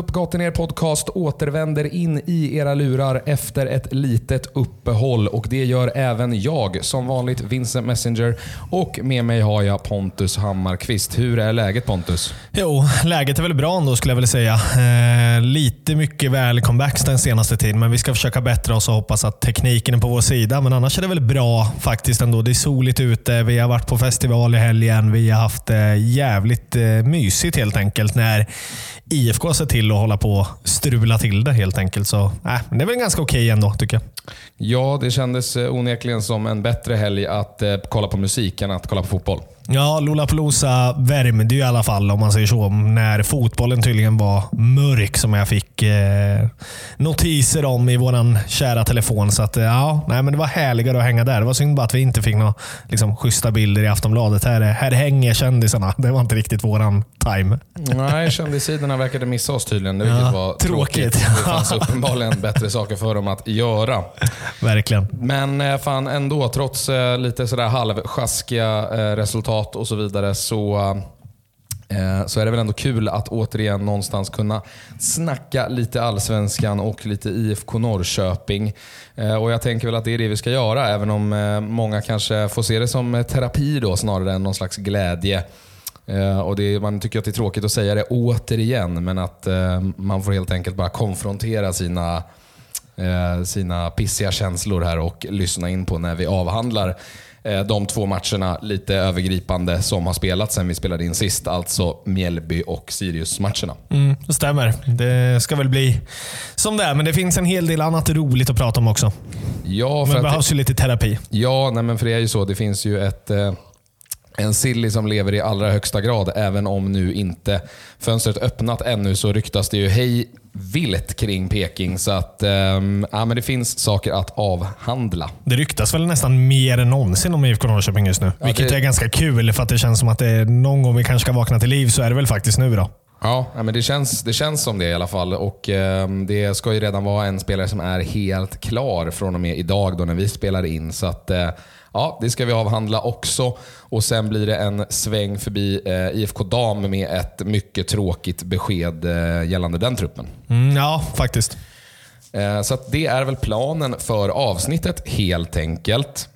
Upp, gott ner podcast återvänder in i era lurar efter ett litet uppehåll och det gör även jag. Som vanligt Vincent Messenger och med mig har jag Pontus Hammarkvist. Hur är läget Pontus? Jo, läget är väl bra ändå skulle jag vilja säga. Eh, lite mycket väl comebacks den senaste tiden, men vi ska försöka bättra oss och hoppas att tekniken är på vår sida. Men annars är det väl bra faktiskt ändå. Det är soligt ute, vi har varit på festival i helgen, vi har haft det jävligt eh, mysigt helt enkelt när IFK ser till att hålla på och strula till det helt enkelt. Så äh, det är väl ganska okej okay ändå tycker jag. Ja, det kändes eh, onekligen som en bättre helg att eh, kolla på musik än att kolla på fotboll. Ja, Lollapalooza värmde ju i alla fall om man säger så. När fotbollen tydligen var mörk som jag fick eh, notiser om i vår kära telefon. Så att, eh, ja, nej, men det var härligare att hänga där. Det var synd bara att vi inte fick några liksom, schyssta bilder i Aftonbladet. Här, här hänger kändisarna. Det var inte riktigt våran time. Nej, kändissidorna verkade missa oss tydligen. Vilket ja, var tråkigt. tråkigt. Det fanns uppenbarligen bättre saker för dem att göra. Verkligen. Men eh, fan ändå, trots eh, lite sådär halvsjaskiga eh, resultat och så vidare så eh, så är det väl ändå kul att återigen någonstans kunna snacka lite allsvenskan och lite IFK Norrköping. Eh, och Jag tänker väl att det är det vi ska göra, även om eh, många kanske får se det som terapi då snarare än någon slags glädje. Och det, man tycker att det är tråkigt att säga det återigen, men att man får helt enkelt bara konfrontera sina sina pissiga känslor här och lyssna in på när vi avhandlar de två matcherna lite övergripande som har spelats sen vi spelade in sist. Alltså Mjällby och Sirius-matcherna. Mm, det stämmer. Det ska väl bli som det är, men det finns en hel del annat roligt att prata om också. Ja, men det behövs ju lite terapi. Ja, nej, men för det är ju så. Det finns ju ett eh, en silly som lever i allra högsta grad. Även om nu inte fönstret öppnat ännu så ryktas det ju hej vilt kring Peking. Så att, um, ja, men det finns saker att avhandla. Det ryktas väl nästan mer än någonsin om IFK Norrköping just nu. Ja, vilket det... är ganska kul för att det känns som att det någon gång vi kanske ska vakna till liv så är det väl faktiskt nu då. Ja, men det känns, det känns som det i alla fall. Och eh, Det ska ju redan vara en spelare som är helt klar från och med idag då när vi spelar in. Så att, eh, Ja, det ska vi avhandla också. Och Sen blir det en sväng förbi eh, IFK Dam med ett mycket tråkigt besked eh, gällande den truppen. Mm, ja, faktiskt. Eh, så det är väl planen för avsnittet helt enkelt.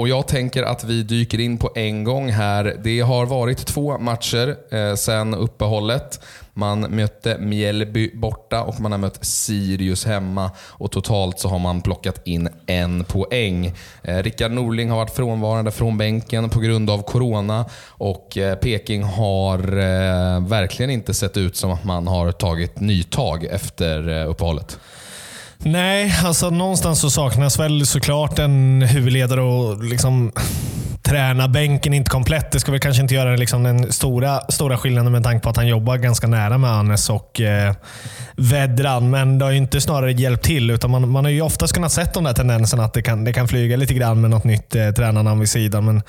Och Jag tänker att vi dyker in på en gång här. Det har varit två matcher eh, sedan uppehållet. Man mötte Mjällby borta och man har mött Sirius hemma. Och Totalt så har man plockat in en poäng. Eh, Rickard Norling har varit frånvarande från bänken på grund av Corona. Och eh, Peking har eh, verkligen inte sett ut som att man har tagit nytag efter eh, uppehållet. Nej, alltså någonstans så saknas väl såklart en huvudledare och liksom tränarbänken inte komplett. Det ska väl kanske inte göra liksom den stora, stora skillnaden med tanke på att han jobbar ganska nära med Anes och eh, Vedran. Men det har ju inte snarare hjälpt till. Utan man, man har ju oftast kunnat se de där tendenserna att det kan, det kan flyga lite grann med något nytt eh, tränarnamn vid sidan. Men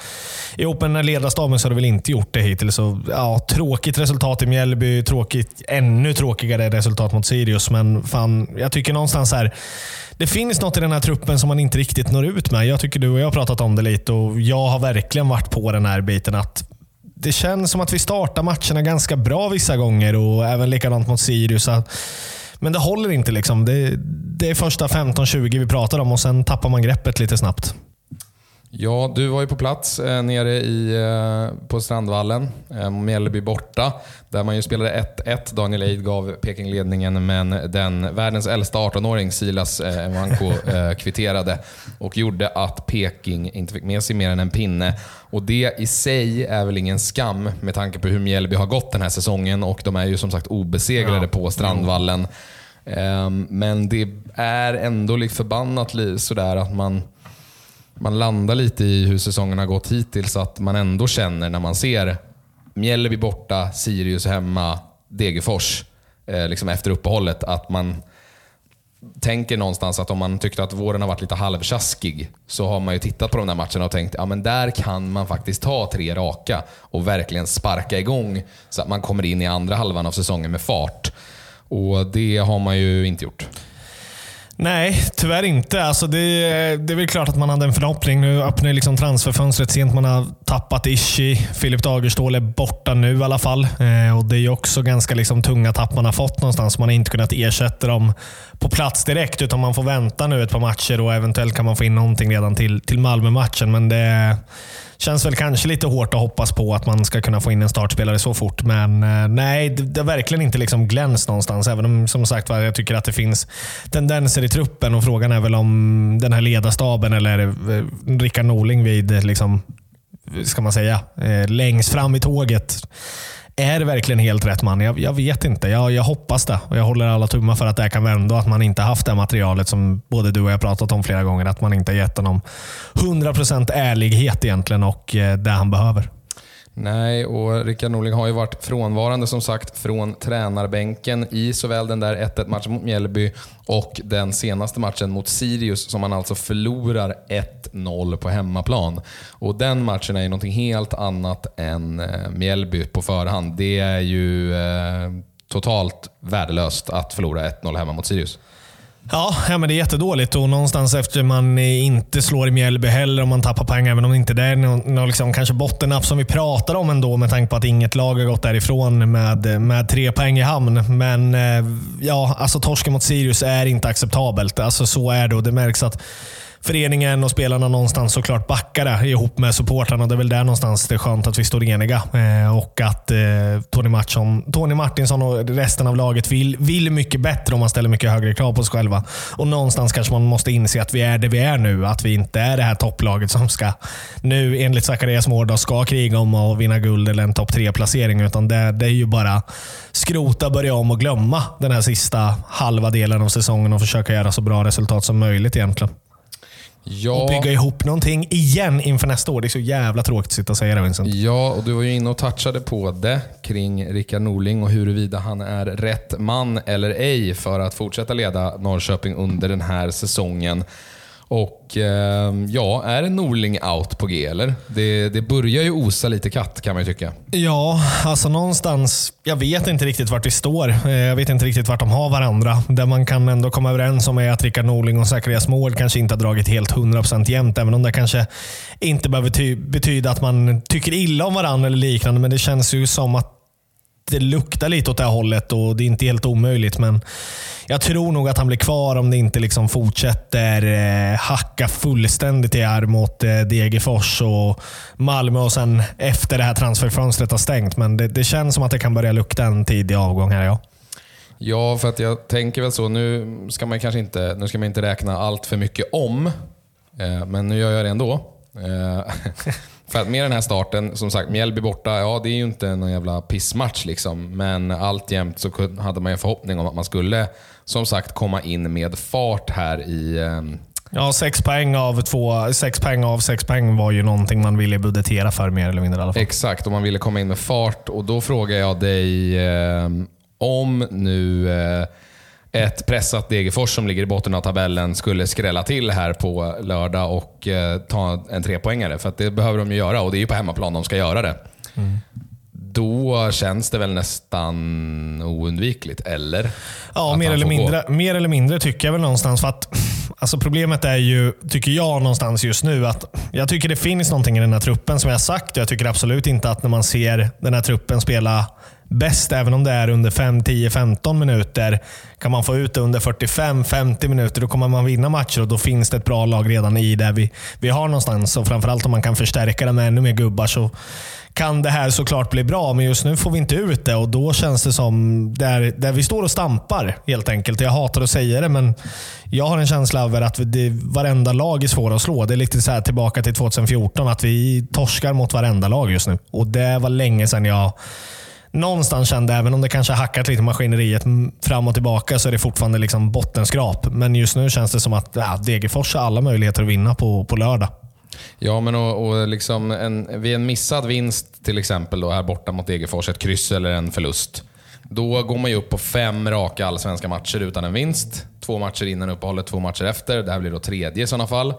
ihop med den här ledarstaben så har det väl inte gjort det hittills. Så, ja, tråkigt resultat i Mjällby. Tråkigt, ännu tråkigare resultat mot Sirius. Men fan, jag tycker någonstans här det finns något i den här truppen som man inte riktigt når ut med. Jag tycker du och jag har pratat om det lite och jag har verkligen varit på den här biten att det känns som att vi startar matcherna ganska bra vissa gånger och även likadant mot Sirius. Men det håller inte. liksom. Det, det är första 15-20 vi pratar om och sen tappar man greppet lite snabbt. Ja, du var ju på plats eh, nere i, eh, på Strandvallen, eh, Mjällby borta, där man ju spelade 1-1. Daniel Eid gav Peking ledningen, men den världens äldsta 18-åring, Silas eh, Nwanko, eh, kvitterade och gjorde att Peking inte fick med sig mer än en pinne. Och Det i sig är väl ingen skam med tanke på hur Mjällby har gått den här säsongen och de är ju som sagt obesegrade ja. på Strandvallen. Ehm, men det är ändå lite förbannat sådär att man man landar lite i hur säsongen har gått hittills. Att man ändå känner när man ser Mjällby borta, Sirius hemma, Degerfors eh, liksom efter uppehållet. Att man tänker någonstans att om man tyckte att våren har varit lite halvtjaskig så har man ju tittat på de där matcherna och tänkt ja där kan man faktiskt ta tre raka och verkligen sparka igång så att man kommer in i andra halvan av säsongen med fart. Och Det har man ju inte gjort. Nej, tyvärr inte. Alltså det, det är väl klart att man hade en förhoppning. Nu öppnar liksom transferfönstret sent. Man har tappat Ishi. Filip Dagerstål är borta nu i alla fall. Eh, och Det är också ganska liksom tunga tapp man har fått någonstans. Man har inte kunnat ersätta dem på plats direkt, utan man får vänta nu ett par matcher och eventuellt kan man få in någonting redan till, till Malmö-matchen. Men det Känns väl kanske lite hårt att hoppas på att man ska kunna få in en startspelare så fort, men eh, nej, det, har verkligen inte liksom glänst någonstans. Även om som sagt jag tycker att det finns tendenser i truppen och frågan är väl om den här ledarstaben eller eh, Rickard Norling vid, liksom, ska man säga, eh, längst fram i tåget är det verkligen helt rätt man? Jag, jag vet inte. Jag, jag, hoppas det. Och jag håller alla tummar för att det här kan vända och att man inte haft det materialet som både du och jag pratat om flera gånger. Att man inte gett honom 100% ärlighet egentligen och eh, det han behöver. Nej, och Rickard Norling har ju varit frånvarande som sagt från tränarbänken i såväl den där 1-1 matchen mot Mjällby och den senaste matchen mot Sirius som man alltså förlorar 1-0 på hemmaplan. Och Den matchen är ju någonting helt annat än eh, Mjällby på förhand. Det är ju eh, totalt värdelöst att förlora 1-0 hemma mot Sirius. Ja, ja men det är jättedåligt och någonstans efter man inte slår i Mjällby heller om man tappar poäng, även om det inte är någon, någon liksom, kanske bottennapp som vi pratar om ändå med tanke på att inget lag har gått därifrån med, med tre poäng i hamn. Men eh, ja, alltså torsken mot Sirius är inte acceptabelt. Alltså så är det och det märks att föreningen och spelarna någonstans såklart backade ihop med supportrarna. Det är väl där någonstans det är skönt att vi står eniga. Eh, och att eh, Tony, Martinsson, Tony Martinsson och resten av laget vill, vill mycket bättre om man ställer mycket högre krav på sig själva. Och någonstans kanske man måste inse att vi är det vi är nu. Att vi inte är det här topplaget som ska, nu enligt Zacharias Mård, ska kriga om att vinna guld eller en topp tre-placering. Utan det, det är ju bara skrota, börja om och glömma den här sista halva delen av säsongen och försöka göra så bra resultat som möjligt egentligen. Ja. Och bygga ihop någonting igen inför nästa år. Det är så jävla tråkigt att sitta och säga det Vincent. Ja, och du var ju inne och touchade på det kring Rickard Norling och huruvida han är rätt man eller ej för att fortsätta leda Norrköping under den här säsongen. Och eh, ja, är Norling out på G eller? Det, det börjar ju osa lite katt kan man ju tycka. Ja, alltså någonstans. Jag vet inte riktigt vart vi står. Eh, jag vet inte riktigt vart de har varandra. Det man kan ändå komma överens om är att Rickard Norling och Zacharias Mård kanske inte har dragit helt 100% jämnt. Även om det kanske inte behöver betyda att man tycker illa om varandra eller liknande. Men det känns ju som att det luktar lite åt det här hållet och det är inte helt omöjligt. Men jag tror nog att han blir kvar om det inte liksom fortsätter eh, hacka fullständigt i arm mot eh, Degerfors och Malmö och sen efter det här transferfönstret har stängt. Men det, det känns som att det kan börja lukta en tidig avgång här. Ja. Ja, för att jag tänker väl så. Nu ska man kanske inte, nu ska man inte räkna allt för mycket om, eh, men nu gör jag det ändå. Eh, För att med den här starten, som sagt, Mjällby borta, ja det är ju inte någon jävla pissmatch liksom. Men alltjämt så hade man en förhoppning om att man skulle, som sagt, komma in med fart här i ehm, Ja, sex poäng av två, sex poäng av sex poäng var ju någonting man ville budgetera för mer eller mindre i alla fall. Exakt, och man ville komma in med fart. Och då frågar jag dig eh, om nu eh, ett pressat Degerfors som ligger i botten av tabellen skulle skrälla till här på lördag och eh, ta en trepoängare. För det behöver de ju göra och det är ju på hemmaplan de ska göra det. Mm. Då känns det väl nästan oundvikligt, eller? Ja, mer eller, mindre, mer eller mindre tycker jag väl någonstans. För att, alltså problemet är ju, tycker jag någonstans just nu, att jag tycker det finns någonting i den här truppen som jag sagt. Och jag tycker absolut inte att när man ser den här truppen spela bäst, även om det är under 5, 10, 15 minuter. Kan man få ut det under 45, 50 minuter, då kommer man vinna matcher och då finns det ett bra lag redan i det vi, vi har någonstans. Och framförallt om man kan förstärka det med ännu mer gubbar så kan det här såklart bli bra, men just nu får vi inte ut det och då känns det som där, där vi står och stampar helt enkelt. Jag hatar att säga det, men jag har en känsla av att det, varenda lag är svåra att slå. Det är lite så tillbaka till 2014, att vi torskar mot varenda lag just nu. Och Det var länge sedan jag någonstans kände, även om det kanske hackat lite maskineriet fram och tillbaka, så är det fortfarande liksom bottenskrap. Men just nu känns det som att ja, Degerfors har alla möjligheter att vinna på, på lördag. Ja, men och, och liksom en, vid en missad vinst till exempel då, här borta mot Degerfors, ett kryss eller en förlust. Då går man ju upp på fem raka allsvenska matcher utan en vinst. Två matcher innan uppehållet, två matcher efter. Det här blir då tredje i sådana fall.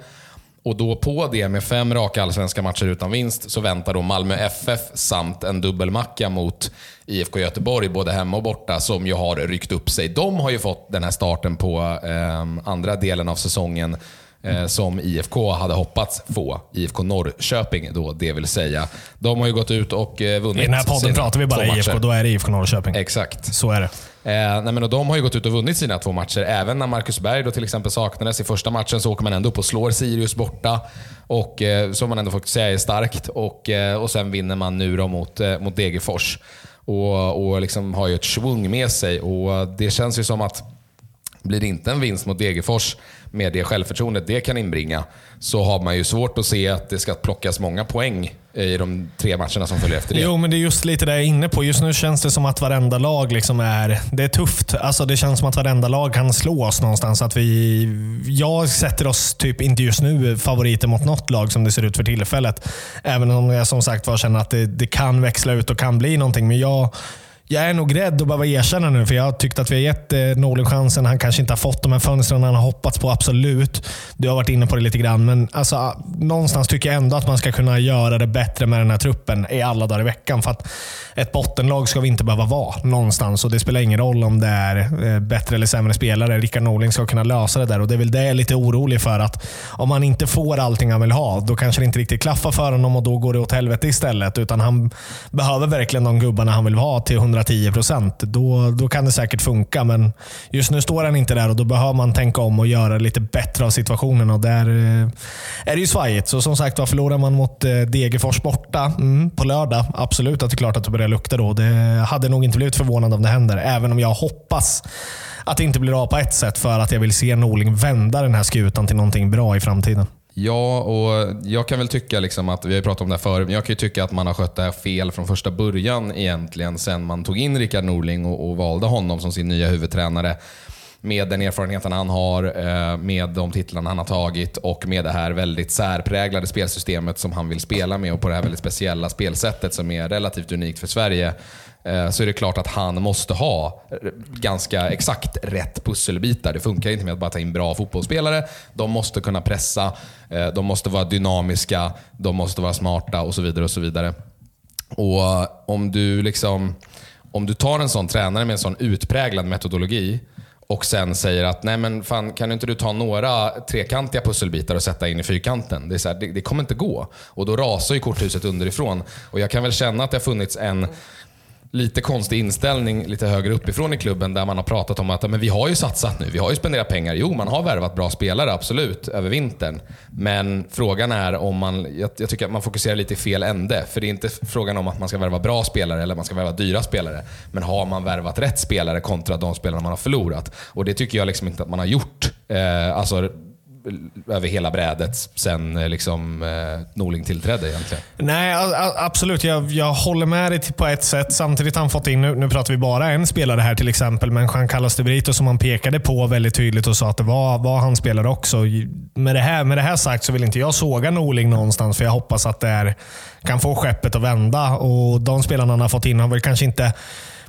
Och då på det med fem raka allsvenska matcher utan vinst så väntar då Malmö FF samt en dubbelmacka mot IFK Göteborg, både hemma och borta, som ju har ryckt upp sig. De har ju fått den här starten på eh, andra delen av säsongen eh, som IFK hade hoppats få. IFK Norrköping då, det vill säga. De har ju gått ut och eh, vunnit I den här podden pratar vi bara IFK, då är det IFK Norrköping. Exakt. Så är det. Eh, nej men och de har ju gått ut och vunnit sina två matcher. Även när Marcus Berg då till exempel saknades i första matchen så åker man ändå upp och slår Sirius borta. Och eh, Som man ändå får säga är starkt. Och, eh, och sen vinner man nu då mot, eh, mot Degerfors. Och, och liksom har ju ett svung med sig. Och Det känns ju som att blir det inte en vinst mot Degerfors med det självförtroendet det kan inbringa så har man ju svårt att se att det ska plockas många poäng i de tre matcherna som följer efter det. Jo, men det är just lite det jag är inne på. Just nu känns det som att varenda lag liksom är... Det är tufft. Alltså, det känns som att varenda lag kan slå oss någonstans. Att vi, jag sätter oss typ inte just nu favoriter mot något lag som det ser ut för tillfället. Även om jag som sagt var känner att det, det kan växla ut och kan bli någonting. Men jag, jag är nog rädd att behöva erkänna nu, för jag har tyckt att vi har gett eh, Norling chansen. Han kanske inte har fått de här fönstren han har hoppats på, absolut. Du har varit inne på det lite grann, men alltså, ah, någonstans tycker jag ändå att man ska kunna göra det bättre med den här truppen i alla dagar i veckan. För att ett bottenlag ska vi inte behöva vara någonstans och det spelar ingen roll om det är eh, bättre eller sämre spelare. Rickard Norling ska kunna lösa det där och det är väl det jag är lite orolig för. att Om han inte får allting han vill ha, då kanske det inte riktigt klaffar för honom och då går det åt helvete istället. Utan han behöver verkligen de gubbarna han vill ha till 110 procent. Då, då kan det säkert funka, men just nu står han inte där och då behöver man tänka om och göra lite bättre av situationen. och Där eh, är det ju svajigt. Så som sagt, var, förlorar man mot eh, Degerfors borta mm, på lördag? Absolut att det är klart att det börjar lukta då. Det hade nog inte blivit förvånande om det händer, även om jag hoppas att det inte blir av på ett sätt för att jag vill se Norling vända den här skutan till någonting bra i framtiden. Ja, och jag kan väl tycka liksom att, vi har ju pratat om det här förut, men jag kan ju tycka att man har skött det här fel från första början egentligen. Sen man tog in Rickard Norling och, och valde honom som sin nya huvudtränare. Med den erfarenheten han har, eh, med de titlarna han har tagit och med det här väldigt särpräglade spelsystemet som han vill spela med och på det här väldigt speciella spelsättet som är relativt unikt för Sverige. Eh, så är det klart att han måste ha ganska exakt rätt pusselbitar. Det funkar inte med att bara ta in bra fotbollsspelare. De måste kunna pressa, eh, de måste vara dynamiska, de måste vara smarta och så vidare. och så vidare. Och om du liksom om du tar en sån tränare med en sån utpräglad metodologi och sen säger att nej men fan, kan inte du ta några trekantiga pusselbitar och sätta in i fyrkanten? Det, är så här, det, det kommer inte gå. Och då rasar ju korthuset underifrån. Och jag kan väl känna att det har funnits en lite konstig inställning lite högre uppifrån i klubben där man har pratat om att men vi har ju satsat nu. Vi har ju spenderat pengar. Jo, man har värvat bra spelare, absolut, över vintern. Men frågan är om man... Jag, jag tycker att man fokuserar lite i fel ände. För det är inte frågan om att man ska värva bra spelare eller man ska värva dyra spelare. Men har man värvat rätt spelare kontra de spelarna man har förlorat? Och det tycker jag liksom inte att man har gjort. Eh, alltså över hela brädet sen eh, liksom, eh, Norling tillträdde egentligen. Nej, a- a- absolut. Jag, jag håller med dig på ett sätt. Samtidigt har han fått in, nu, nu pratar vi bara en spelare här till exempel, men Jean Carlos de Brito som han pekade på väldigt tydligt och sa att det var, var han spelare också. Med det, här, med det här sagt så vill inte jag såga Norling någonstans, för jag hoppas att det är, kan få skeppet att vända. Och De spelarna han har fått in har väl kanske inte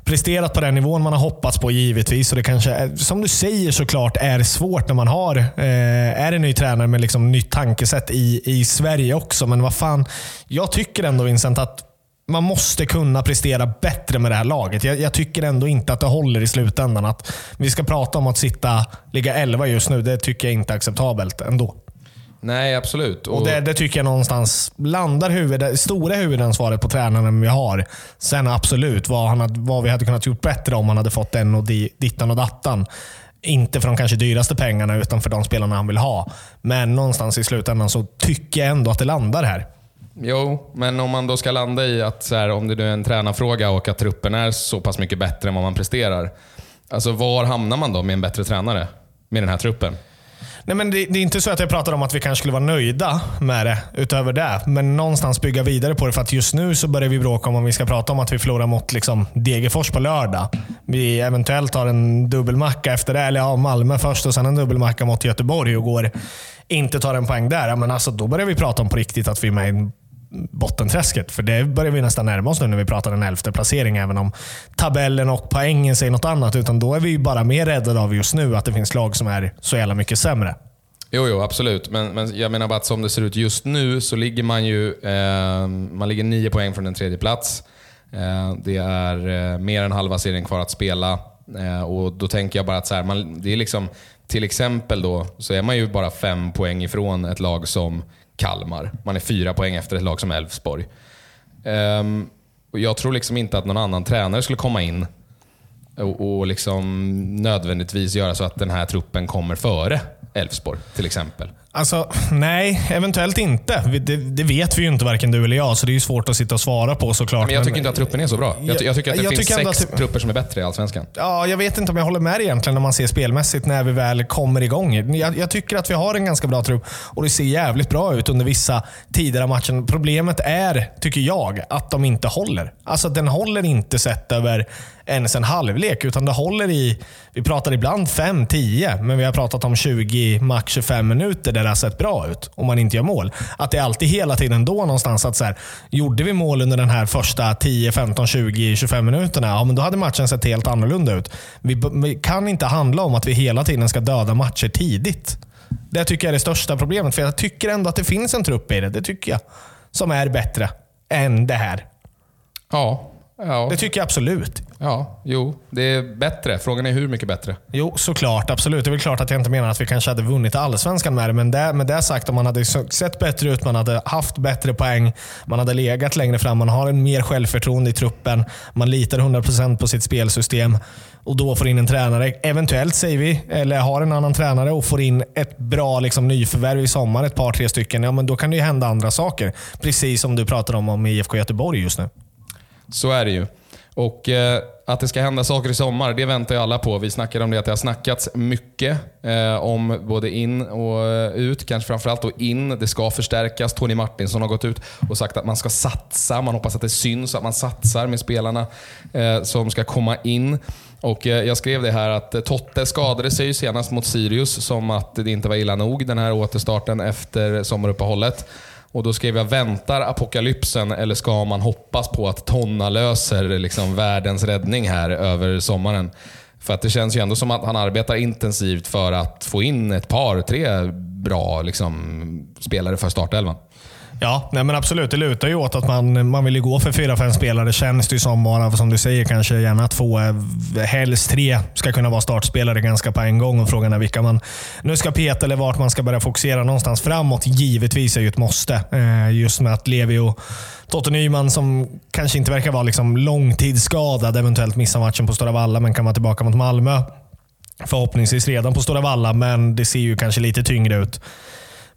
presterat på den nivån man har hoppats på givetvis. Och det kanske, är, som du säger såklart, är svårt när man har eh, är en ny tränare med liksom nytt tankesätt i, i Sverige också. Men vad fan, jag tycker ändå Vincent att man måste kunna prestera bättre med det här laget. Jag, jag tycker ändå inte att det håller i slutändan. Att vi ska prata om att sitta, ligga 11 just nu, det tycker jag inte är acceptabelt ändå. Nej, absolut. Och det, det tycker jag någonstans landar huvud, stora huvudansvaret på tränaren vi har. Sen absolut, vad, han hade, vad vi hade kunnat gjort bättre om han hade fått den och di, dittan och dattan. Inte för de kanske dyraste pengarna, utan för de spelarna han vill ha. Men någonstans i slutändan så tycker jag ändå att det landar här. Jo, men om man då ska landa i att här, om det nu är en tränarfråga och att truppen är så pass mycket bättre än vad man presterar. Alltså var hamnar man då med en bättre tränare? Med den här truppen? Nej, men det, det är inte så att jag pratar om att vi kanske skulle vara nöjda med det, utöver det. Men någonstans bygga vidare på det. För att just nu så börjar vi bråka om om vi ska prata om att vi förlorar mot liksom Degerfors på lördag. Vi eventuellt har en dubbelmacka efter det. Eller ja, Malmö först och sen en dubbelmacka mot Göteborg och går inte tar en poäng där. Men alltså, då börjar vi prata om på riktigt att vi är med i bottenträsket. För det börjar vi nästan närma oss nu när vi pratar en elfte placering. Även om tabellen och poängen säger något annat. Utan då är vi bara mer räddade av just nu att det finns lag som är så jävla mycket sämre. Jo, jo, absolut. Men, men jag menar bara att som det ser ut just nu så ligger man ju eh, man ligger nio poäng från en tredje plats. Eh, det är eh, mer än halva serien kvar att spela. Eh, och Då tänker jag bara att så här, man, det är liksom, till exempel då, så är man ju bara fem poäng ifrån ett lag som Kalmar. Man är fyra poäng efter ett lag som Elfsborg. Um, och jag tror liksom inte att någon annan tränare skulle komma in och, och liksom nödvändigtvis göra så att den här truppen kommer före Elfsborg till exempel. Alltså, nej, eventuellt inte. Det, det, vet vi ju inte varken du eller jag, så det är svårt att sitta och svara på såklart. Men jag tycker men, inte att truppen är så bra. Jag, jag tycker att det jag finns sex att, trupper som är bättre i Allsvenskan. Ja, jag vet inte om jag håller med egentligen när man ser spelmässigt när vi väl kommer igång. Jag, jag tycker att vi har en ganska bra trupp och det ser jävligt bra ut under vissa tider av matchen. Problemet är, tycker jag, att de inte håller. Alltså den håller inte sett över ens en halvlek, utan det håller i, vi pratar ibland 5-10, men vi har pratat om 20, max 25 minuter där har sett bra ut om man inte gör mål. Att det är alltid hela tiden då någonstans att så här, gjorde vi mål under den här första 10, 15, 20, 25 minuterna, ja men då hade matchen sett helt annorlunda ut. Vi, vi kan inte handla om att vi hela tiden ska döda matcher tidigt. Det tycker jag är det största problemet, för jag tycker ändå att det finns en trupp i det. Det tycker jag. Som är bättre än det här. Ja, Ja. Det tycker jag absolut. Ja, jo, det är bättre. Frågan är hur mycket bättre? Jo, såklart. Absolut. Det är väl klart att jag inte menar att vi kanske hade vunnit allsvenskan med det, men det, med det sagt, om man hade sett bättre ut, man hade haft bättre poäng, man hade legat längre fram, man har en mer självförtroende i truppen, man litar 100% på sitt spelsystem och då får in en tränare, eventuellt säger vi, eller har en annan tränare och får in ett bra liksom, nyförvärv i sommar, ett par, tre stycken, ja men då kan det ju hända andra saker. Precis som du pratar om, om IFK Göteborg just nu. Så är det ju. Och eh, Att det ska hända saker i sommar, det väntar ju alla på. Vi snackade om det att det har snackats mycket eh, om både in och eh, ut. Kanske framförallt då in. Det ska förstärkas. Tony Martinsson har gått ut och sagt att man ska satsa. Man hoppas att det syns att man satsar med spelarna eh, som ska komma in. Och eh, Jag skrev det här att Totte skadade sig senast mot Sirius som att det inte var illa nog den här återstarten efter sommaruppehållet. Och Då skrev jag, väntar apokalypsen eller ska man hoppas på att Tonna löser liksom världens räddning här över sommaren? För att det känns ju ändå som att han arbetar intensivt för att få in ett par, tre bra liksom, spelare för startelvan. Ja, nej men absolut. Det lutar ju åt att man, man vill gå för fyra, fem spelare känns det ju som. Bara, som du säger, kanske gärna två, eh, helst tre, ska kunna vara startspelare ganska på en gång. Och Frågan är vilka man nu ska peta eller vart man ska börja fokusera någonstans framåt. Givetvis är ju ett måste. Eh, just med att Levi och Totte Nyman som kanske inte verkar vara liksom långtidsskadad, eventuellt missar matchen på Stora Valla, men kan vara tillbaka mot Malmö. Förhoppningsvis redan på Stora Valla, men det ser ju kanske lite tyngre ut.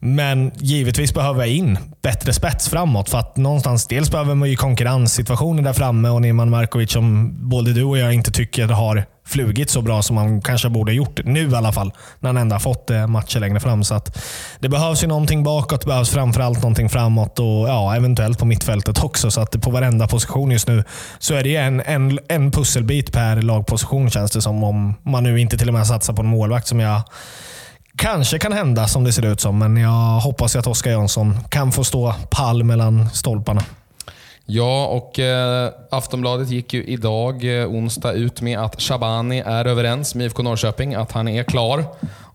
Men givetvis behöver jag in bättre spets framåt. För att någonstans, dels behöver man ju konkurrenssituationer där framme och Neman Markovic som både du och jag inte tycker har flugit så bra som han kanske borde ha gjort. Nu i alla fall. När han ändå har fått eh, matcher längre fram. Så att det behövs ju någonting bakåt. Det behövs framförallt någonting framåt och ja, eventuellt på mittfältet också. Så att på varenda position just nu så är det en, en, en pusselbit per lagposition känns det som. Om man nu inte till och med satsar på en målvakt som jag kanske kan hända som det ser ut som, men jag hoppas att Oskar Jansson kan få stå pall mellan stolparna. Ja, och eh, Aftonbladet gick ju idag, eh, onsdag, ut med att Shabani är överens med IFK Norrköping, att han är klar.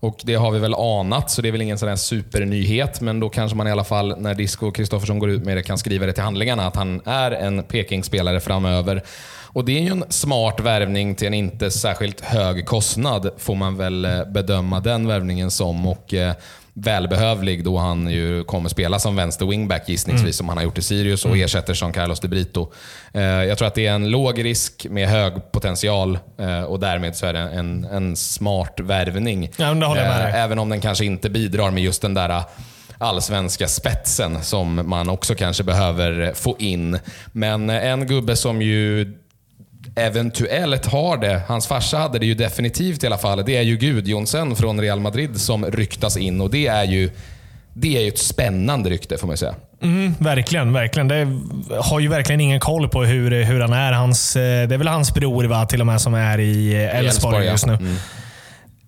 Och Det har vi väl anat, så det är väl ingen sån här supernyhet. Men då kanske man i alla fall, när Disco Kristoffersson går ut med det, kan skriva det till handlingarna att han är en Peking-spelare framöver. Och Det är ju en smart värvning till en inte särskilt hög kostnad, får man väl eh, bedöma den värvningen som. Och eh, välbehövlig då han ju kommer spela som vänster wingback gissningsvis, mm. som han har gjort i Sirius och mm. ersätter som Carlos de Brito. Eh, jag tror att det är en låg risk med hög potential och därmed så är det en, en smart värvning. Ja, Även om den kanske inte bidrar med just den där allsvenska spetsen som man också kanske behöver få in. Men en gubbe som ju eventuellt har det, hans farsa hade det ju definitivt i alla fall, det är ju Gudjonsen från Real Madrid som ryktas in och det är ju det är ju ett spännande rykte får man säga. Mm, verkligen, verkligen. Det har ju verkligen ingen koll på hur, hur han är. Hans, eh, det är väl hans bror va, till och med som är i Elfsborg just nu. Mm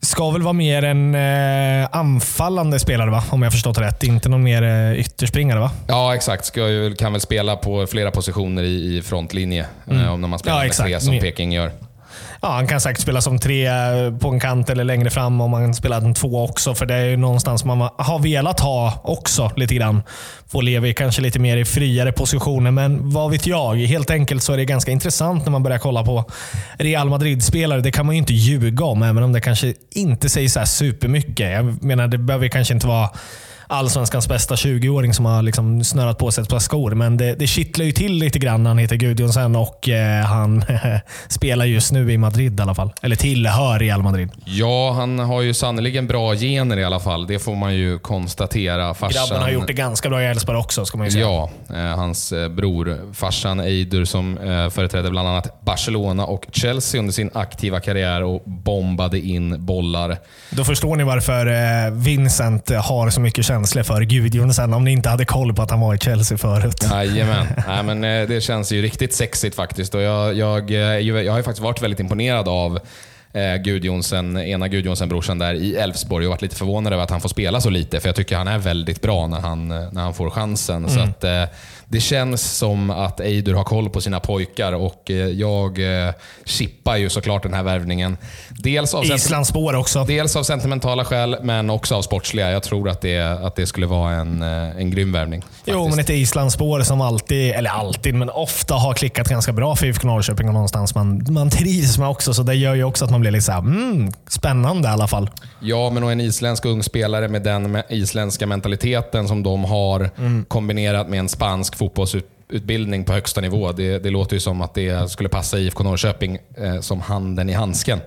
ska väl vara mer en eh, anfallande spelare, va? om jag förstått rätt. Inte någon mer eh, ytterspringare, va? Ja, exakt. Ska ju, kan väl spela på flera positioner i, i frontlinje. Mm. Eh, när man spelar ja, med tre som Peking gör. Ja, han kan säkert spela som tre eh, på en kant eller längre fram om han spelar en två också. För det är ju någonstans man har velat ha också lite grann. Få Levi kanske lite mer i friare positioner, men vad vet jag? Helt enkelt så är det ganska intressant när man börjar kolla på Real Madrid-spelare. Det kan man ju inte ljuga om, även om det kanske inte säger så supermycket. Jag menar, det behöver kanske inte vara allsvenskans bästa 20-åring som har liksom snörat på sig ett par skor. Men det, det kittlar ju till lite grann när han heter Gudjonsen och eh, han spelar just nu i Madrid i alla fall. Eller tillhör Real Madrid. Ja, han har ju sannerligen bra gener i alla fall. Det får man ju konstatera. Farsan, Grabben har gjort det ganska bra i Elfsborg också, ska man ju säga. Ja, eh, hans eh, bror, farsan Eidur, som eh, företrädde bland annat Barcelona och Chelsea under sin aktiva karriär och bombade in bollar. Då förstår ni varför eh, Vincent har så mycket känslor för Gudjon sen om ni inte hade koll på att han var i Chelsea förut. Jajamän. Nej, men eh, det känns ju riktigt sexigt faktiskt. Och jag, jag, eh, jag har ju faktiskt varit väldigt imponerad av eh, Gudjonsen, ena Gudjonsen-brorsan där i Elfsborg och varit lite förvånad över att han får spela så lite. För jag tycker han är väldigt bra när han, när han får chansen. Mm. Så att, eh, det känns som att Eidur har koll på sina pojkar och eh, jag eh, chippar ju såklart den här värvningen. Dels av, Islandsspår också. Dels av sentimentala skäl, men också av sportsliga. Jag tror att det, att det skulle vara en, eh, en grym värvning. Faktiskt. Jo, men ett Islandsspår som alltid, eller alltid, men ofta har klickat ganska bra för IFK Norrköping och någonstans man, man trivs med också. Så det gör ju också att man blir lite såhär, mm, spännande i alla fall. Ja, men och en isländsk ung spelare med den isländska mentaliteten som de har mm. kombinerat med en spansk fotbollsutbildning på högsta nivå. Det, det låter ju som att det skulle passa IFK Norrköping eh, som handen i handsken.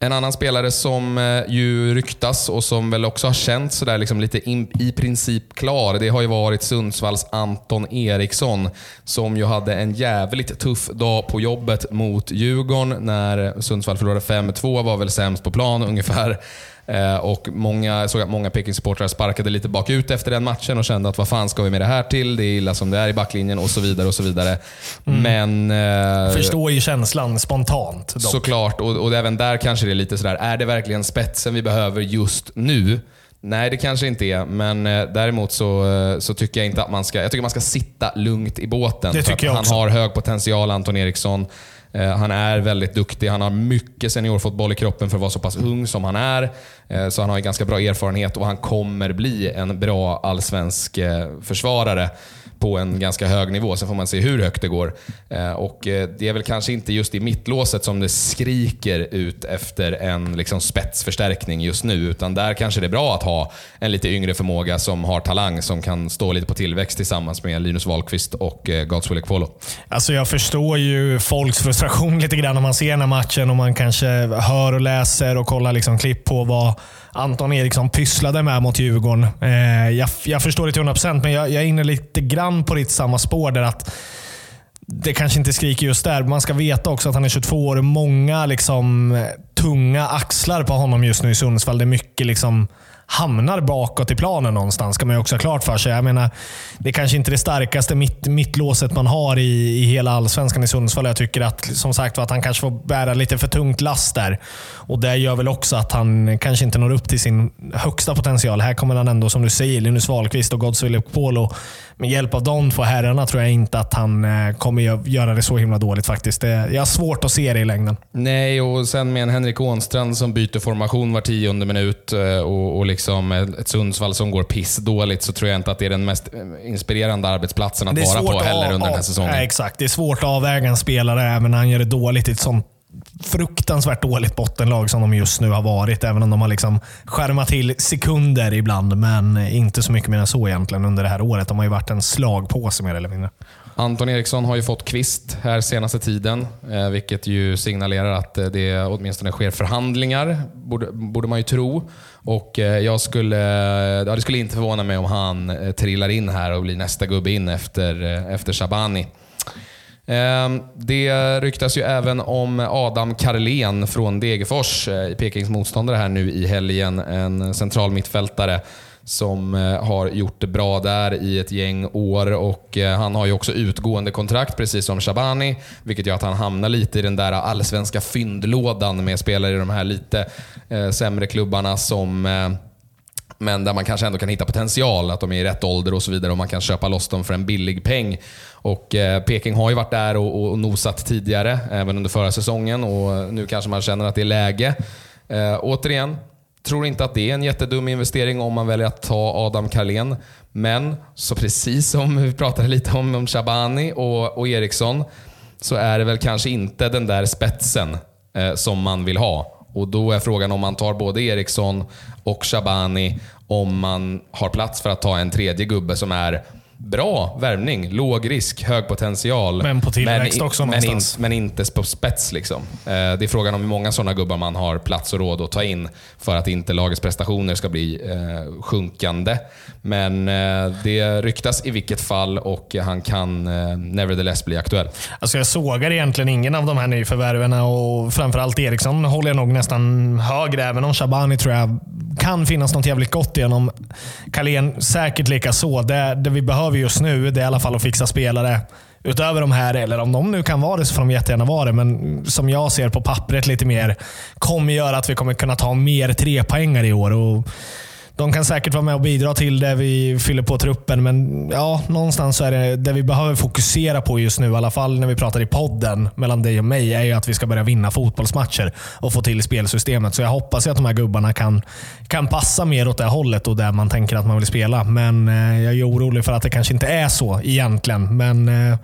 En annan spelare som eh, ju ryktas och som väl också har känts sådär liksom lite in, i princip klar, det har ju varit Sundsvalls Anton Eriksson som ju hade en jävligt tuff dag på jobbet mot Djurgården när Sundsvall förlorade 5-2, var väl sämst på plan ungefär. Eh, och många, såg att många Peking-supportrar sparkade lite bakut efter den matchen och kände att vad fan ska vi med det här till? Det är illa som det är i backlinjen och så vidare. och så vidare. Mm. Men... Eh, Förstår ju känslan spontant. Dock. Såklart, och, och även där kanske det är lite sådär, är det verkligen spetsen vi behöver just nu? Nej, det kanske inte är. Men eh, däremot så, så tycker jag inte att man ska... Jag tycker man ska sitta lugnt i båten. Det tycker jag han också. har hög potential, Anton Eriksson. Eh, han är väldigt duktig. Han har mycket seniorfotboll i kroppen för att vara så pass ung som han är. Eh, så han har ganska bra erfarenhet och han kommer bli en bra allsvensk eh, försvarare på en ganska hög nivå. Sen får man se hur högt det går. Eh, och eh, Det är väl kanske inte just i mittlåset som det skriker ut efter en liksom spetsförstärkning just nu. Utan där kanske det är bra att ha en lite yngre förmåga som har talang, som kan stå lite på tillväxt tillsammans med Linus Wahlqvist och eh, Godswill Ekpolo. Alltså jag förstår ju folks frustration lite grann när man ser den här matchen och man kanske hör och läser och kollar liksom klipp på vad Anton Eriksson pysslade med mot Djurgården. Eh, jag, jag förstår det till 100% men jag, jag är inne lite grann på ditt samma spår där att det kanske inte skriker just där. Man ska veta också att han är 22 år. Många liksom, tunga axlar på honom just nu i Sundsvall. Det är mycket liksom, hamnar bakåt i planen någonstans, ska man ju också ha klart för sig. Jag menar, det är kanske inte det starkaste mitt, mittlåset man har i, i hela allsvenskan i Sundsvall. Jag tycker att, som sagt att han kanske får bära lite för tungt last där. Och Det gör väl också att han kanske inte når upp till sin högsta potential. Här kommer han ändå, som du säger, Linus Wahlqvist och Godswill Polo. Med hjälp av de två herrarna tror jag inte att han eh, kommer göra det så himla dåligt faktiskt. jag har svårt att se det i längden. Nej, och sen med en Henrik Ånstrand som byter formation var tionde minut eh, och, och liksom ett Sundsvall som går pissdåligt så tror jag inte att det är den mest eh, inspirerande arbetsplatsen att vara på heller under den här säsongen. Nej, exakt. Det är svårt att avväga en spelare även när han gör det dåligt i ett sånt fruktansvärt dåligt bottenlag som de just nu har varit. Även om de har liksom skärmat till sekunder ibland, men inte så mycket mer än så egentligen under det här året. De har ju varit en slagpåse mer eller mindre. Anton Eriksson har ju fått kvist här senaste tiden, eh, vilket ju signalerar att eh, det åtminstone sker förhandlingar, borde, borde man ju tro. Och eh, jag skulle, ja, det skulle inte förvåna mig om han trillar in här och blir nästa gubbe in efter, efter Shabani. Ehm, det ryktas ju även om Adam Karlén från Degerfors, eh, Pekings motståndare här nu i helgen. En central mittfältare som eh, har gjort det bra där i ett gäng år och eh, han har ju också utgående kontrakt precis som Shabani, vilket gör att han hamnar lite i den där allsvenska fyndlådan med spelare i de här lite sämre klubbarna som Men där man kanske ändå kan hitta potential, att de är i rätt ålder och så vidare och man kan köpa loss dem för en billig peng. Och eh, Peking har ju varit där och, och nosat tidigare, även under förra säsongen och nu kanske man känner att det är läge. Eh, återigen, tror inte att det är en jättedum investering om man väljer att ta Adam Carlén. Men, så precis som vi pratade lite om, om Shabani och, och Eriksson, så är det väl kanske inte den där spetsen eh, som man vill ha. Och Då är frågan om man tar både Eriksson och Shabani, om man har plats för att ta en tredje gubbe som är bra värvning, låg risk, hög potential. Men på tillväxt men, också men, in, någonstans. men inte på spets. Liksom. Eh, det är frågan om hur många sådana gubbar man har plats och råd att ta in för att inte lagets prestationer ska bli eh, sjunkande. Men eh, det ryktas i vilket fall och han kan nevertheless bli aktuell. Alltså jag sågar egentligen ingen av de här nyförvärven och framförallt Eriksson håller jag nog nästan högre. Även om Shabani tror jag kan finnas något jävligt gott igenom. Carlén säkert lika så. Det, det vi behöver just nu det är i alla fall att fixa spelare utöver de här, eller om de nu kan vara det så får de jättegärna vara det. Men som jag ser på pappret lite mer, kommer göra att vi kommer kunna ta mer trepoängare i år. Och de kan säkert vara med och bidra till det vi fyller på truppen, men ja, någonstans så är det det vi behöver fokusera på just nu, i alla fall när vi pratar i podden mellan dig och mig, är ju att vi ska börja vinna fotbollsmatcher och få till spelsystemet. Så jag hoppas att de här gubbarna kan, kan passa mer åt det hållet och där man tänker att man vill spela. Men eh, jag är orolig för att det kanske inte är så egentligen. Men eh,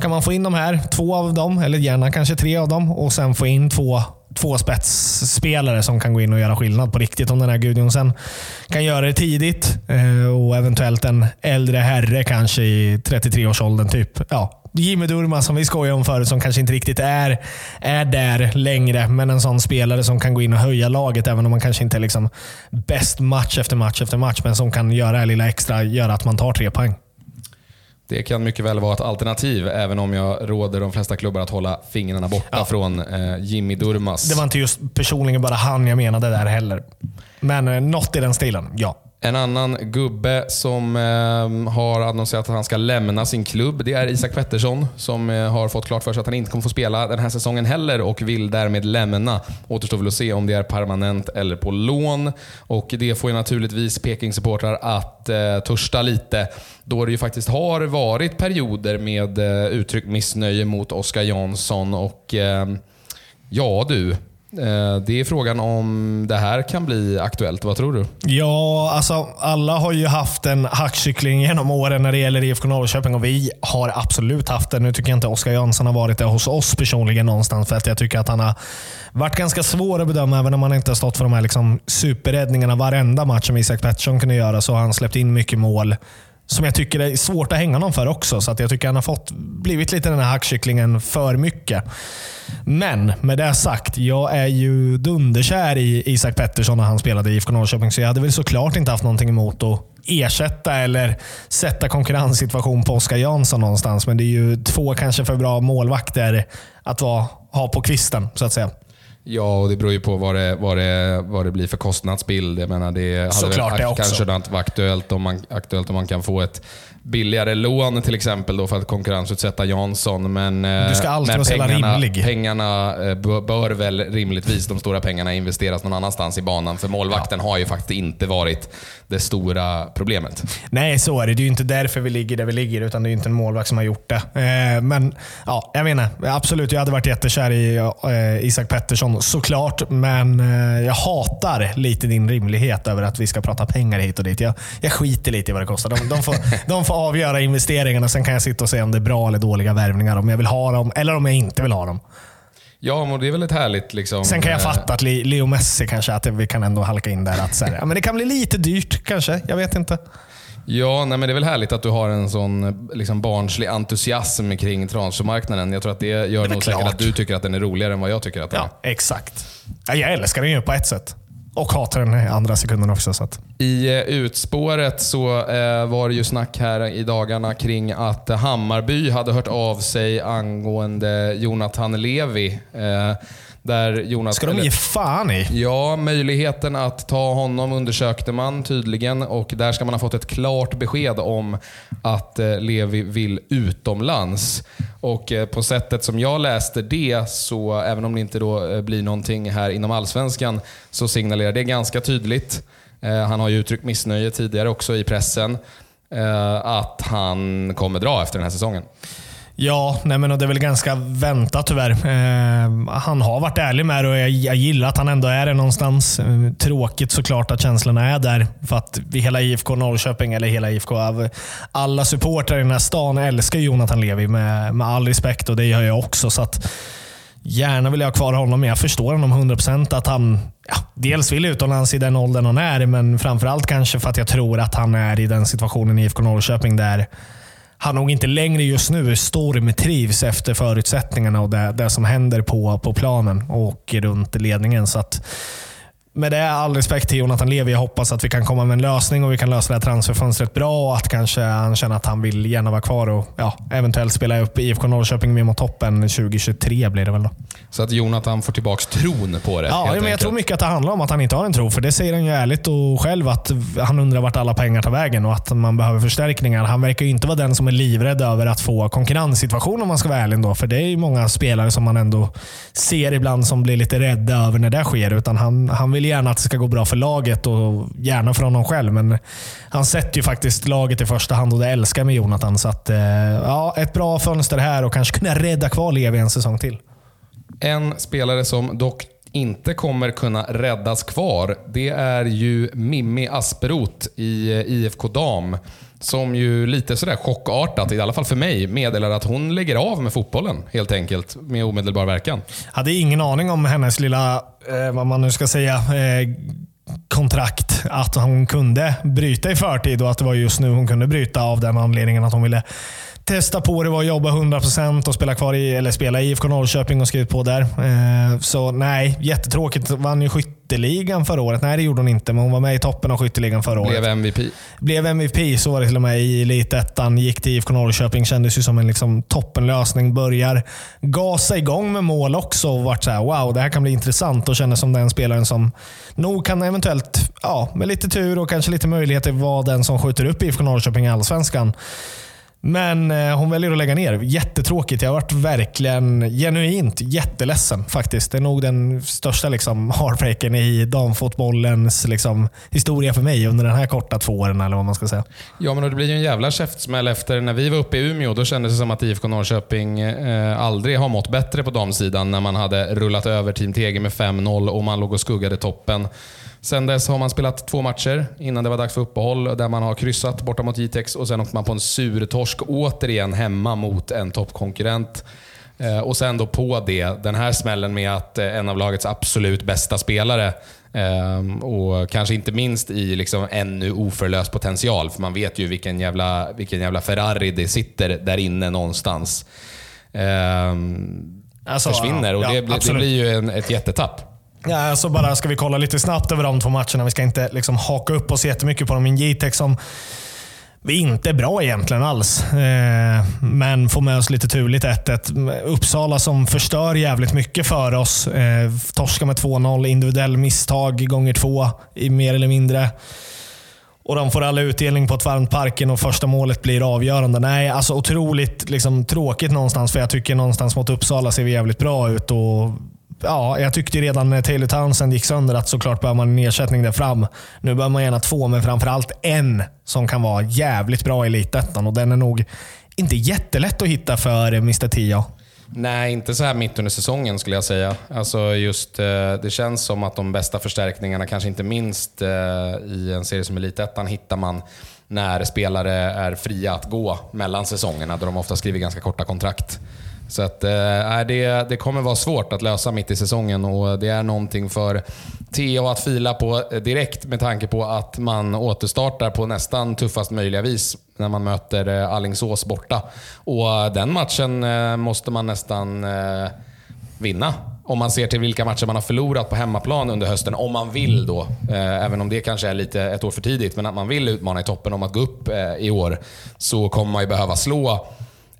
kan man få in de här, två av dem, eller gärna kanske tre av dem, och sen få in två två spetsspelare som kan gå in och göra skillnad på riktigt. Om den här Gudjonsen kan göra det tidigt eh, och eventuellt en äldre herre kanske i 33-årsåldern. Typ. Ja, Jimmy Durma som vi skojade om förut, som kanske inte riktigt är, är där längre. Men en sån spelare som kan gå in och höja laget, även om man kanske inte är liksom bäst match efter match efter match. Men som kan göra det lilla extra, göra att man tar tre poäng. Det kan mycket väl vara ett alternativ, även om jag råder de flesta klubbar att hålla fingrarna borta ja. från eh, Jimmy Durmas. Det var inte just personligen bara han jag menade där heller. Men eh, något i den stilen, ja. En annan gubbe som eh, har annonserat att han ska lämna sin klubb, det är Isak Pettersson som eh, har fått klart för sig att han inte kommer få spela den här säsongen heller och vill därmed lämna. Återstår väl att se om det är permanent eller på lån. Och Det får ju naturligtvis Peking-supportrar att eh, törsta lite då det ju faktiskt har varit perioder med eh, uttryckt missnöje mot Oskar Jansson. Och eh, ja du, Eh, det är frågan om det här kan bli aktuellt. Vad tror du? Ja, alltså alla har ju haft en hackkyckling genom åren när det gäller IFK Norrköping och vi har absolut haft det. Nu tycker jag inte Oskar Jönsson har varit det hos oss personligen någonstans för att jag tycker att han har varit ganska svår att bedöma även om han inte har stått för de här liksom superräddningarna varenda match som Isak Pettersson kunde göra så har han släppt in mycket mål som jag tycker är svårt att hänga någon för också. Så att jag tycker han har fått, blivit lite den här hackkycklingen för mycket. Men med det sagt, jag är ju dunderkär i Isak Pettersson när han spelade i IFK Norrköping, så jag hade väl såklart inte haft någonting emot att ersätta eller sätta konkurrenssituation på Oskar Jansson någonstans. Men det är ju två kanske för bra målvakter att vara, ha på kvisten, så att säga. Ja, och det beror ju på vad det, vad det, vad det blir för kostnadsbild. Jag menar, det hade Såklart väl, det också. kanske inte varit aktuellt om, man, aktuellt om man kan få ett billigare lån till exempel då för att konkurrensutsätta Jansson. Men, eh, du ska alltid vara pengarna, rimlig. pengarna eh, bör väl rimligtvis, de stora pengarna, investeras någon annanstans i banan. För målvakten ja. har ju faktiskt inte varit det stora problemet. Nej, så är det. Det är ju inte därför vi ligger där vi ligger, utan det är inte en målvakt som har gjort det. Eh, men ja, jag menar, absolut, jag hade varit jättekär i Isak Pettersson såklart, men jag hatar lite din rimlighet över att vi ska prata pengar hit och dit. Jag, jag skiter lite i vad det kostar. De, de, får, de får får avgöra investeringarna. Sen kan jag sitta och säga om det är bra eller dåliga värvningar. Om jag vill ha dem eller om jag inte vill ha dem. Ja, men det är väl ett härligt... Liksom, Sen kan jag eh, fatta att Leo Messi kanske, att vi kan ändå halka in där. Att, så här, ja, men det kan bli lite dyrt kanske. Jag vet inte. Ja, nej, men det är väl härligt att du har en sån liksom, barnslig entusiasm kring transfermarknaden. Jag tror att det gör det nog säkert att du tycker att den är roligare än vad jag tycker att den ja, är. Exakt. Ja, jag älskar den ju på ett sätt. Och hatar den i andra sekunden också. Så att. I eh, utspåret så eh, var det ju snack här i dagarna kring att Hammarby hade hört av sig angående Jonathan Levi. Eh, där Jonas, Ska de ge fan i? Ja, möjligheten att ta honom undersökte man tydligen och där ska man ha fått ett klart besked om att eh, Levi vill utomlands. Och eh, på sättet som jag läste det, så även om det inte då eh, blir någonting här inom Allsvenskan, så signalerar det ganska tydligt Eh, han har ju uttryckt missnöje tidigare också i pressen. Eh, att han kommer dra efter den här säsongen. Ja, nej men det är väl ganska väntat tyvärr. Eh, han har varit ärlig med det och jag, jag, gillar att han ändå är det någonstans. Eh, tråkigt såklart att känslorna är där. För att hela IFK Norrköping, eller hela IFK, alla supportrar i den här stan älskar Jonathan Levi med, med all respekt och det gör jag också. Så att, Gärna vill jag ha kvar honom, men jag förstår honom 100% att han ja, dels vill utomlands i den åldern han är, men framförallt kanske för att jag tror att han är i den situationen i IFK Norrköping där han nog inte längre just nu stormtrivs efter förutsättningarna och det, det som händer på, på planen och runt ledningen. Så att, med det, all respekt till Jonathan Levi. Jag hoppas att vi kan komma med en lösning och vi kan lösa det här transferfönstret bra och att kanske han känner att han vill gärna vara kvar och ja, eventuellt spela upp IFK Norrköping med mot toppen 2023 blir det väl då. Så att Jonathan får tillbaka tron på det? Ja, men jag tror mycket att det handlar om att han inte har en tro. För det säger han ju ärligt och själv att han undrar vart alla pengar tar vägen och att man behöver förstärkningar. Han verkar ju inte vara den som är livrädd över att få konkurrenssituation om man ska vara ärlig. Då. För det är ju många spelare som man ändå ser ibland som blir lite rädda över när det sker. Utan han, han vill vill gärna att det ska gå bra för laget och gärna för honom själv. Men han sätter ju faktiskt laget i första hand och det älskar jag med Jonathan. Så att, eh, ja, ett bra fönster här och kanske kunna rädda kvar Levi en säsong till. En spelare som dock inte kommer kunna räddas kvar, det är ju Mimmi Asperoth i eh, IFK Dam. Som ju lite sådär chockartat, i alla fall för mig, meddelar att hon lägger av med fotbollen helt enkelt med omedelbar verkan. Hade ingen aning om hennes lilla, eh, vad man nu ska säga, eh, kontrakt. Att hon kunde bryta i förtid och att det var just nu hon kunde bryta av den anledningen att hon ville testa på det var att jobba 100% och spela kvar i, eller spela i IFK Norrköping och skrivit på där. Eh, så nej, jättetråkigt. Vann ju skytte skytteligan förra året. Nej, det gjorde hon inte, men hon var med i toppen av skytteligan förra året. Blev MVP. Blev MVP, så var det till och med i Elitettan. Gick till IFK Norrköping. Kändes ju som en liksom toppenlösning. Börjar gasa igång med mål också och vart så här, wow, det här kan bli intressant och kändes som den spelaren som nog kan eventuellt, ja, med lite tur och kanske lite möjligheter vara den som skjuter upp IFK Norrköping i Allsvenskan. Men eh, hon väljer att lägga ner. Jättetråkigt. Jag har varit verkligen genuint jätteledsen faktiskt. Det är nog den största liksom, heartbreaken i damfotbollens liksom, historia för mig under den här korta två åren, eller vad man ska säga. Ja, men det blir ju en jävla käftsmäll efter när vi var uppe i Umeå. Då kändes det som att IFK Norrköping eh, aldrig har mått bättre på damsidan när man hade rullat över Team Tege med 5-0 och man låg och skuggade toppen. Sen dess har man spelat två matcher innan det var dags för uppehåll där man har kryssat borta mot Jitex och sen åkte man på en surtorsk återigen hemma mot en toppkonkurrent. Eh, och sen då på det, den här smällen med att eh, en av lagets absolut bästa spelare ehm, och kanske inte minst i liksom ännu oförlöst potential, för man vet ju vilken jävla, vilken jävla Ferrari det sitter där inne någonstans. Alltså, försvinner och ja, det, det, blir ju en, ett jättetapp. Ja, så bara ska vi kolla lite snabbt över de två matcherna. Vi ska inte liksom haka upp oss jättemycket på dem. En Jitex som vi inte är bra egentligen alls. Eh, men får med oss lite turligt 1-1. Uppsala som förstör jävligt mycket för oss. Eh, torskar med 2-0. Individuell misstag gånger två, i mer eller mindre. Och de får alla utdelning på ett varmt parken och första målet blir avgörande. Nej, alltså otroligt liksom, tråkigt någonstans. För jag tycker någonstans mot Uppsala ser vi jävligt bra ut. Och ja, jag tyckte redan när Taylor Townsend gick sönder att såklart behöver man en ersättning där fram. Nu behöver man gärna två, men framförallt en som kan vara jävligt bra i Elitettan. Och den är nog inte jättelätt att hitta för Mr. Tia. Nej, inte så här mitt under säsongen skulle jag säga. Alltså just, eh, det känns som att de bästa förstärkningarna, kanske inte minst eh, i en serie som Elitettan, hittar man när spelare är fria att gå mellan säsongerna, då de ofta skriver ganska korta kontrakt. Så att, eh, det, det kommer vara svårt att lösa mitt i säsongen och det är någonting för Theo att fila på direkt med tanke på att man återstartar på nästan tuffast möjliga vis när man möter eh, Allingsås borta. Och den matchen eh, måste man nästan eh, vinna. Om man ser till vilka matcher man har förlorat på hemmaplan under hösten. Om man vill då. Eh, även om det kanske är lite ett år för tidigt. Men att man vill utmana i toppen om att gå upp eh, i år. Så kommer man ju behöva slå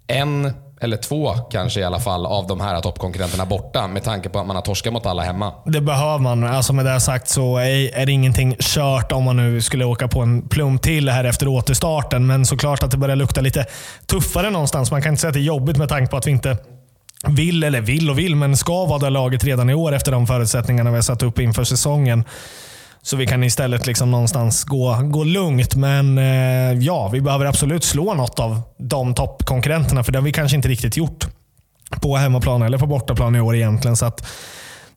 en eller två kanske i alla fall, av de här toppkonkurrenterna borta med tanke på att man har torskat mot alla hemma. Det behöver man. Alltså med det sagt så är, det ingenting kört om man nu skulle åka på en plump till här efter återstarten. Men såklart att det börjar lukta lite tuffare någonstans. Man kan inte säga att det är jobbigt med tanke på att vi inte vill, eller vill och vill, men ska vara det laget redan i år efter de förutsättningarna vi har satt upp inför säsongen. Så vi kan istället liksom någonstans gå, gå lugnt. Men eh, ja, vi behöver absolut slå något av de toppkonkurrenterna, för det har vi kanske inte riktigt gjort på hemmaplan eller på bortaplan i år egentligen. Så att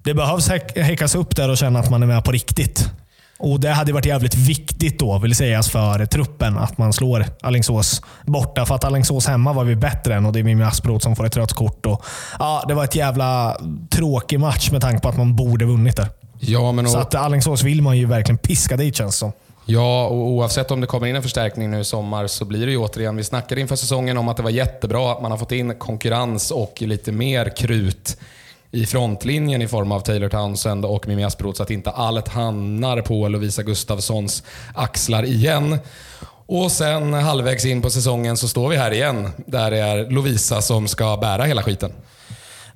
det behövs häckas upp där och känna att man är med på riktigt. Och Det hade varit jävligt viktigt då, vill sägas, för truppen att man slår Alingsås borta. För att Alingsås hemma var vi bättre än och det är Mimmi Asprot som får ett rött kort. Och, ja, det var ett jävla tråkig match med tanke på att man borde vunnit där. Ja, men och... Så att Alingsås vill man ju verkligen piska dit känns som. Ja, och oavsett om det kommer in en förstärkning nu i sommar så blir det ju återigen, vi snackade inför säsongen om att det var jättebra att man har fått in konkurrens och lite mer krut i frontlinjen i form av Taylor Townsend och Mimmi Asproth så att inte allt hamnar på Lovisa Gustafssons axlar igen. Och sen halvvägs in på säsongen så står vi här igen. Där det är Lovisa som ska bära hela skiten.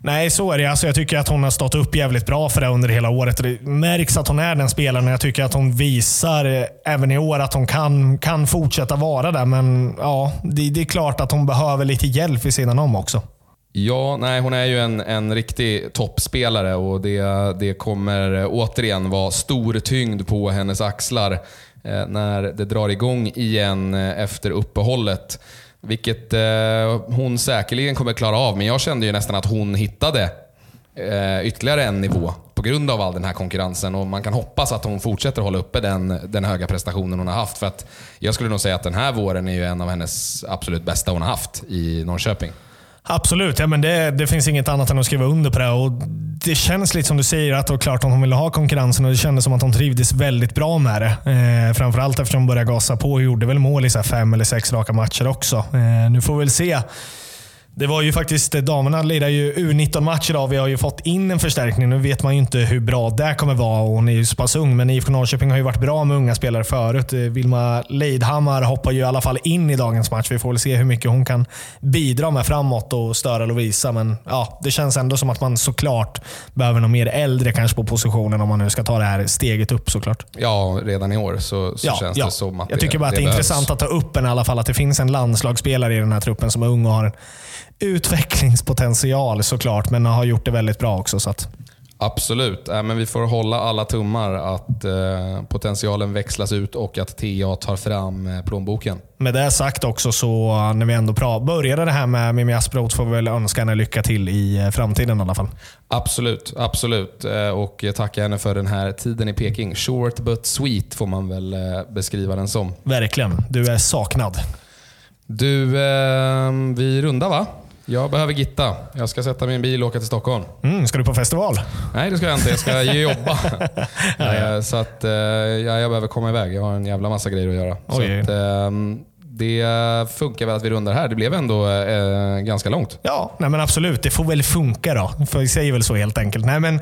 Nej, så är det. Alltså, jag tycker att hon har stått upp jävligt bra för det under hela året. Det märks att hon är den spelaren. Jag tycker att hon visar eh, även i år att hon kan, kan fortsätta vara där. Men ja, det, det är klart att hon behöver lite hjälp vid sidan om också. Ja, nej, hon är ju en, en riktig toppspelare och det, det kommer eh, återigen vara stor tyngd på hennes axlar eh, när det drar igång igen efter uppehållet. Vilket eh, hon säkerligen kommer klara av, men jag kände ju nästan att hon hittade eh, ytterligare en nivå på grund av all den här konkurrensen. Och Man kan hoppas att hon fortsätter hålla uppe den, den höga prestationen hon har haft. För att jag skulle nog säga att den här våren är ju en av hennes absolut bästa hon har haft i Norrköping. Absolut, ja, men det, det, finns inget annat än att skriva under på det. Och det känns lite som du säger, att det var klart att hon ville ha konkurrensen och det kändes som att hon trivdes väldigt bra med det. Eh, framförallt eftersom hon började gasa på och gjorde väl mål i så fem eller sex raka matcher också. Eh, nu får vi väl se det var ju faktiskt, damerna lirar ju U19-match idag. Vi har ju fått in en förstärkning. Nu vet man ju inte hur bra det kommer vara och hon är ju så pass ung. Men IFK Norrköping har ju varit bra med unga spelare förut. Vilma Leidhammar hoppar ju i alla fall in i dagens match. Vi får väl se hur mycket hon kan bidra med framåt och störa Lovisa. Men ja, det känns ändå som att man såklart behöver någon mer äldre kanske på positionen om man nu ska ta det här steget upp såklart. Ja, redan i år så, så ja, känns ja. det som att Jag tycker bara att det är behövs. intressant att ta upp en i alla fall. Att det finns en landslagsspelare i den här truppen som är ung och har utvecklingspotential såklart, men har gjort det väldigt bra också. Så att. Absolut, äh, men vi får hålla alla tummar att eh, potentialen växlas ut och att TA tar fram eh, plånboken. Med det sagt också, så när vi ändå började det här med Mimmi Asproth får vi väl önska henne lycka till i eh, framtiden i alla fall. Absolut, absolut. Eh, och tacka henne för den här tiden i Peking. Short but sweet får man väl beskriva den som. Verkligen. Du är saknad. Du, vi rundar va? Jag behöver gitta. Jag ska sätta en bil och åka till Stockholm. Mm, ska du på festival? Nej, det ska jag inte. Jag ska jobba. ja, ja. Eh, så att, eh, ja, jag behöver komma iväg. Jag har en jävla massa grejer att göra. Så att, ehm, det funkar väl att vi rundar här. Det blev ändå eh, ganska långt. Ja, nej men absolut. Det får väl funka då. För vi säger väl så helt enkelt. Nej, men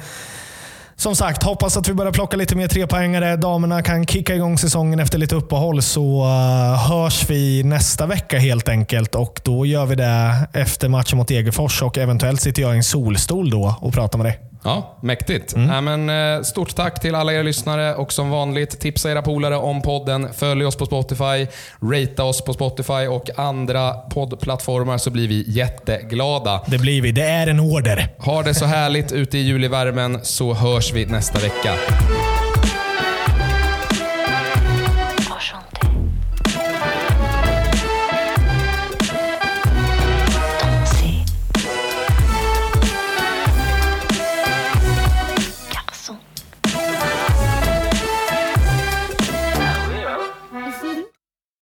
som sagt, hoppas att vi börjar plocka lite mer trepoängare. Damerna kan kicka igång säsongen efter lite uppehåll så uh, hörs vi nästa vecka helt enkelt. Och Då gör vi det efter matchen mot Degerfors och eventuellt sitter jag i en solstol då och pratar med dig. Ja, mäktigt. Mm. Äh, men, eh, stort tack till alla er lyssnare och som vanligt, tipsa era polare om podden. Följ oss på Spotify, ratea oss på Spotify och andra poddplattformar så blir vi jätteglada. Det blir vi. Det är en order. Ha det så härligt ute i julivärmen så hörs vi nästa vecka.